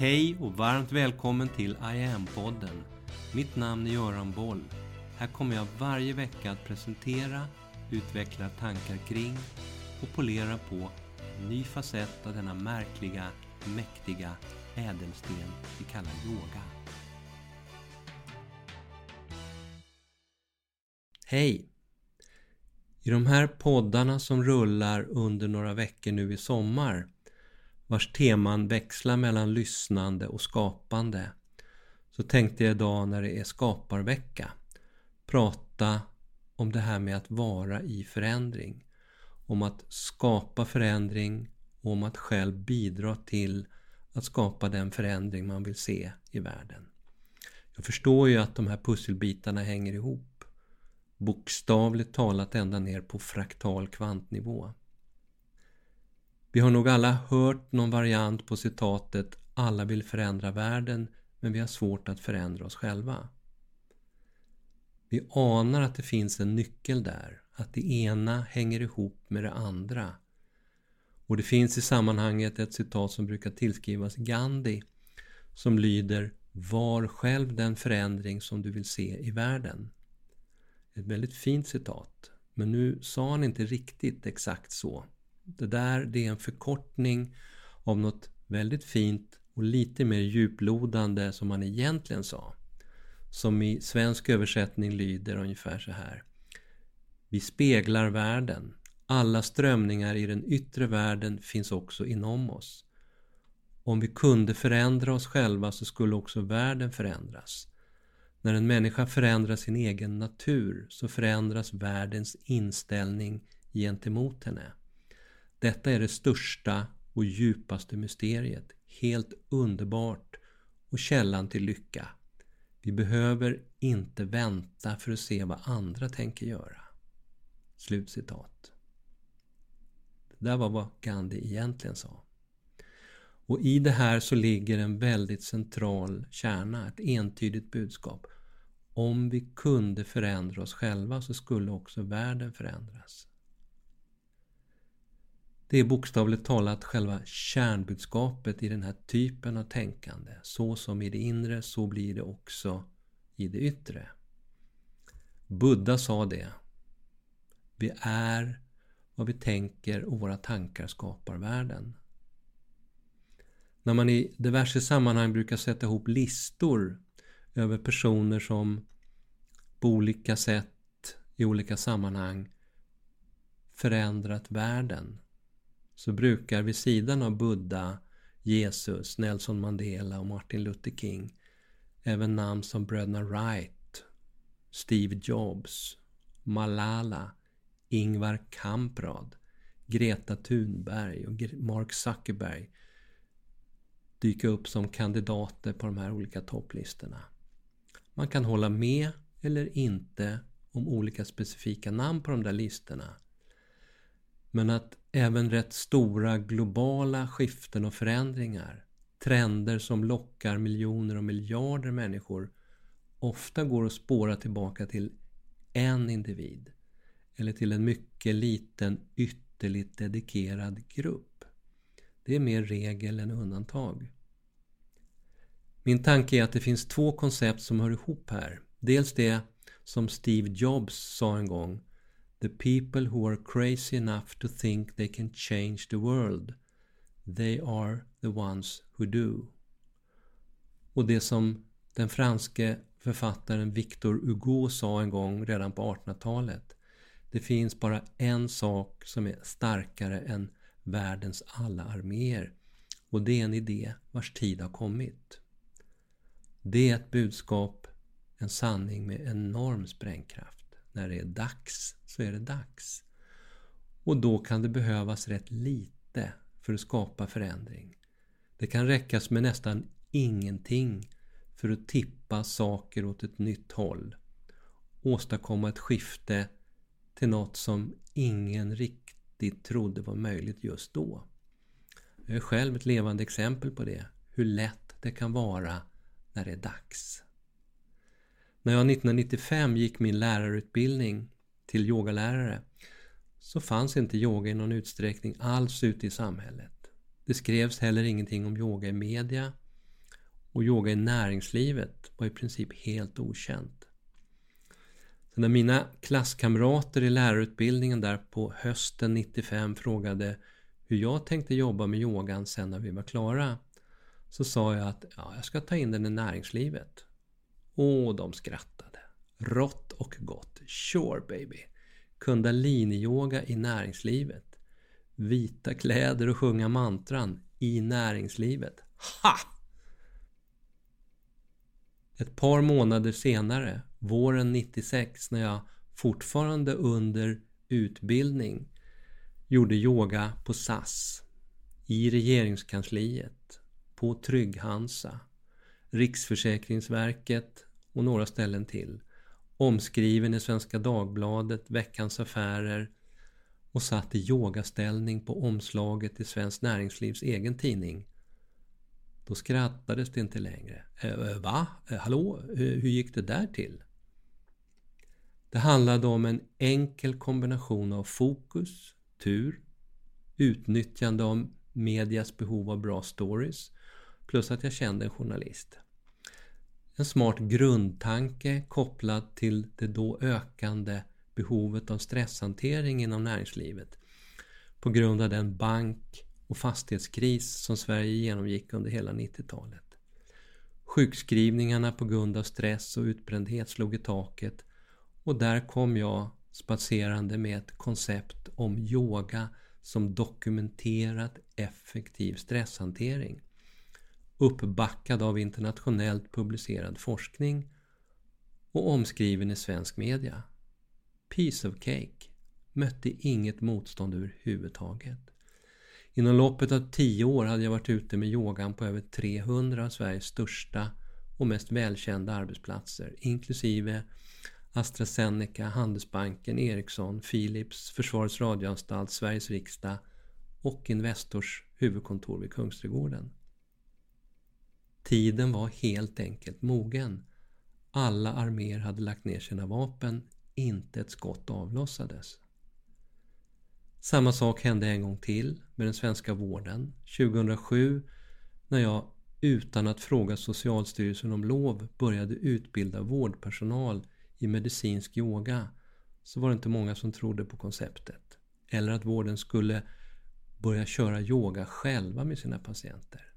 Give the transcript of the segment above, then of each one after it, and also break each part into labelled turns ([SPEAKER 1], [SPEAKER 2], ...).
[SPEAKER 1] Hej och varmt välkommen till I am-podden. Mitt namn är Göran Boll. Här kommer jag varje vecka att presentera, utveckla tankar kring och polera på en ny facett av denna märkliga, mäktiga ädelsten vi kallar yoga. Hej! I de här poddarna som rullar under några veckor nu i sommar vars teman växlar mellan lyssnande och skapande så tänkte jag idag när det är skaparvecka prata om det här med att vara i förändring. Om att skapa förändring och om att själv bidra till att skapa den förändring man vill se i världen. Jag förstår ju att de här pusselbitarna hänger ihop. Bokstavligt talat ända ner på fraktal kvantnivå. Vi har nog alla hört någon variant på citatet Alla vill förändra världen men vi har svårt att förändra oss själva. Vi anar att det finns en nyckel där, att det ena hänger ihop med det andra. Och det finns i sammanhanget ett citat som brukar tillskrivas Gandhi som lyder Var själv den förändring som du vill se i världen. Ett väldigt fint citat, men nu sa han inte riktigt exakt så. Det där det är en förkortning av något väldigt fint och lite mer djuplodande som man egentligen sa. Som i svensk översättning lyder ungefär så här. Vi speglar världen. Alla strömningar i den yttre världen finns också inom oss. Om vi kunde förändra oss själva så skulle också världen förändras. När en människa förändrar sin egen natur så förändras världens inställning gentemot henne. Detta är det största och djupaste mysteriet. Helt underbart och källan till lycka. Vi behöver inte vänta för att se vad andra tänker göra. Slutcitat. Det där var vad Gandhi egentligen sa. Och i det här så ligger en väldigt central kärna, ett entydigt budskap. Om vi kunde förändra oss själva så skulle också världen förändras. Det är bokstavligt talat själva kärnbudskapet i den här typen av tänkande. Så som i det inre, så blir det också i det yttre. Buddha sa det. Vi är vad vi tänker och våra tankar skapar världen. När man i diverse sammanhang brukar sätta ihop listor över personer som på olika sätt i olika sammanhang förändrat världen så brukar vid sidan av Buddha, Jesus, Nelson Mandela och Martin Luther King även namn som bröderna Wright, Steve Jobs, Malala, Ingvar Kamprad, Greta Thunberg och Mark Zuckerberg dyka upp som kandidater på de här olika topplistorna. Man kan hålla med eller inte om olika specifika namn på de där listorna. Men att även rätt stora globala skiften och förändringar, trender som lockar miljoner och miljarder människor, ofta går att spåra tillbaka till en individ eller till en mycket liten ytterligt dedikerad grupp. Det är mer regel än undantag. Min tanke är att det finns två koncept som hör ihop här. Dels det som Steve Jobs sa en gång The people who are crazy enough to think they can change the world. They are the ones who do. Och det som den franske författaren Victor Hugo sa en gång redan på 1800-talet. Det finns bara en sak som är starkare än världens alla arméer. Och det är en idé vars tid har kommit. Det är ett budskap, en sanning med enorm sprängkraft. När det är dags så är det dags. Och då kan det behövas rätt lite för att skapa förändring. Det kan räckas med nästan ingenting för att tippa saker åt ett nytt håll. Åstadkomma ett skifte till något som ingen riktigt trodde var möjligt just då. Jag är själv ett levande exempel på det. Hur lätt det kan vara när det är dags. När jag 1995 gick min lärarutbildning till yogalärare så fanns inte yoga i någon utsträckning alls ute i samhället. Det skrevs heller ingenting om yoga i media. och yoga i näringslivet var i princip helt okänt. Så när mina klasskamrater i lärarutbildningen där på hösten 95 frågade hur jag tänkte jobba med yogan sen när vi var klara så sa jag att ja, jag ska ta in den i näringslivet. Och de skrattade. Rått och gott. Sure baby. Kundaliniyoga i näringslivet. Vita kläder och sjunga mantran i näringslivet. Ha! Ett par månader senare, våren 96, när jag fortfarande under utbildning gjorde yoga på SAS, i regeringskansliet, på Trygg-Hansa, Riksförsäkringsverket och några ställen till. Omskriven i Svenska Dagbladet, Veckans Affärer och satt i yogaställning på omslaget i Svenskt Näringslivs egen tidning. Då skrattades det inte längre. Eh, eh va? Eh, hallå? Eh, hur gick det där till? Det handlade om en enkel kombination av fokus, tur, utnyttjande av medias behov av bra stories plus att jag kände en journalist. En smart grundtanke kopplad till det då ökande behovet av stresshantering inom näringslivet på grund av den bank och fastighetskris som Sverige genomgick under hela 90-talet. Sjukskrivningarna på grund av stress och utbrändhet slog i taket och där kom jag spatserande med ett koncept om yoga som dokumenterat effektiv stresshantering. Uppbackad av internationellt publicerad forskning och omskriven i svensk media. Piece of cake. Mötte inget motstånd överhuvudtaget. Inom loppet av tio år hade jag varit ute med yogan på över 300 av Sveriges största och mest välkända arbetsplatser, inklusive AstraZeneca, Handelsbanken, Ericsson, Philips, Försvarets radioanstalt, Sveriges riksdag och Investors huvudkontor vid Kungsträdgården. Tiden var helt enkelt mogen. Alla arméer hade lagt ner sina vapen, inte ett skott avlossades. Samma sak hände en gång till med den svenska vården. 2007 när jag utan att fråga Socialstyrelsen om lov började utbilda vårdpersonal i medicinsk yoga så var det inte många som trodde på konceptet. Eller att vården skulle börja köra yoga själva med sina patienter.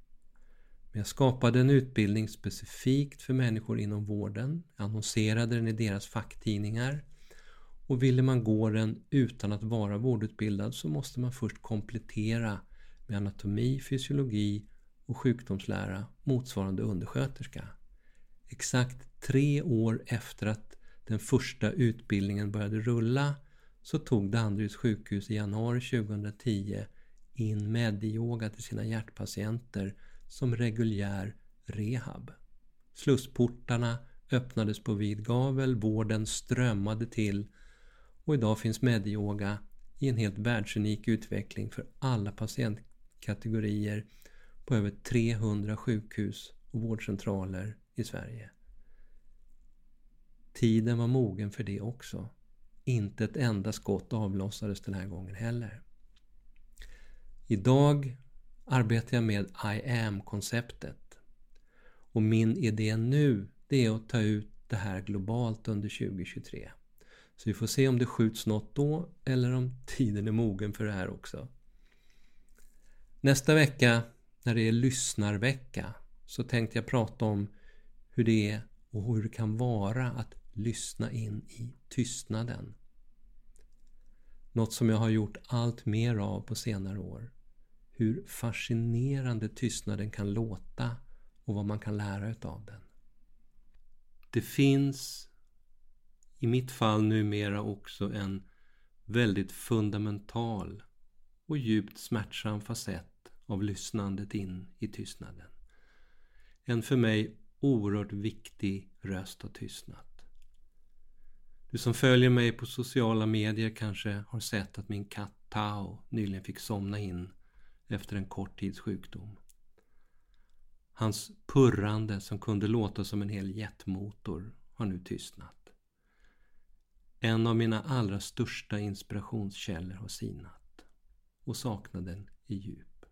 [SPEAKER 1] Men jag skapade en utbildning specifikt för människor inom vården, annonserade den i deras facktidningar och ville man gå den utan att vara vårdutbildad så måste man först komplettera med anatomi, fysiologi och sjukdomslära motsvarande undersköterska. Exakt tre år efter att den första utbildningen började rulla så tog Danderyds sjukhus i januari 2010 in Mediyoga till sina hjärtpatienter som reguljär rehab. Slussportarna öppnades på vid gavel, vården strömmade till och idag finns Mediyoga i en helt världsunik utveckling för alla patientkategorier på över 300 sjukhus och vårdcentraler i Sverige. Tiden var mogen för det också. Inte ett enda skott avlossades den här gången heller. Idag arbetar jag med I am-konceptet. Och min idé nu det är att ta ut det här globalt under 2023. Så vi får se om det skjuts något då eller om tiden är mogen för det här också. Nästa vecka när det är lyssnarvecka så tänkte jag prata om hur det är och hur det kan vara att lyssna in i tystnaden. Något som jag har gjort allt mer av på senare år. Hur fascinerande tystnaden kan låta och vad man kan lära utav den. Det finns i mitt fall numera också en väldigt fundamental och djupt smärtsam facett av lyssnandet in i tystnaden. En för mig oerhört viktig röst har tystnat. Du som följer mig på sociala medier kanske har sett att min katt Tao nyligen fick somna in efter en kort tids sjukdom. Hans purrande som kunde låta som en hel jetmotor har nu tystnat. En av mina allra största inspirationskällor har sinat. Och saknaden är djup.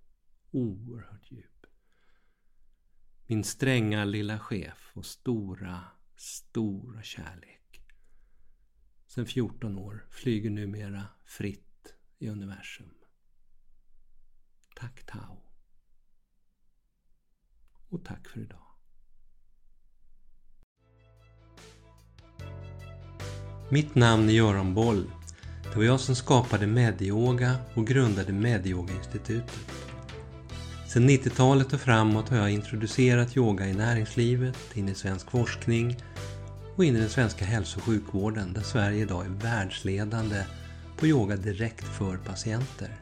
[SPEAKER 1] Oerhört djup. Min stränga lilla chef och stora, stora kärlek. Sen 14 år flyger numera fritt i universum. Tack Tao. Och tack för idag. Mitt namn är Göran Boll. Det var jag som skapade Medyoga och grundade Medyoga-institutet. Sedan 90-talet och framåt har jag introducerat yoga i näringslivet, in i svensk forskning och in i den svenska hälso och sjukvården där Sverige idag är världsledande på yoga direkt för patienter.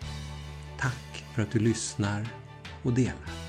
[SPEAKER 1] Tack för att du lyssnar och delar.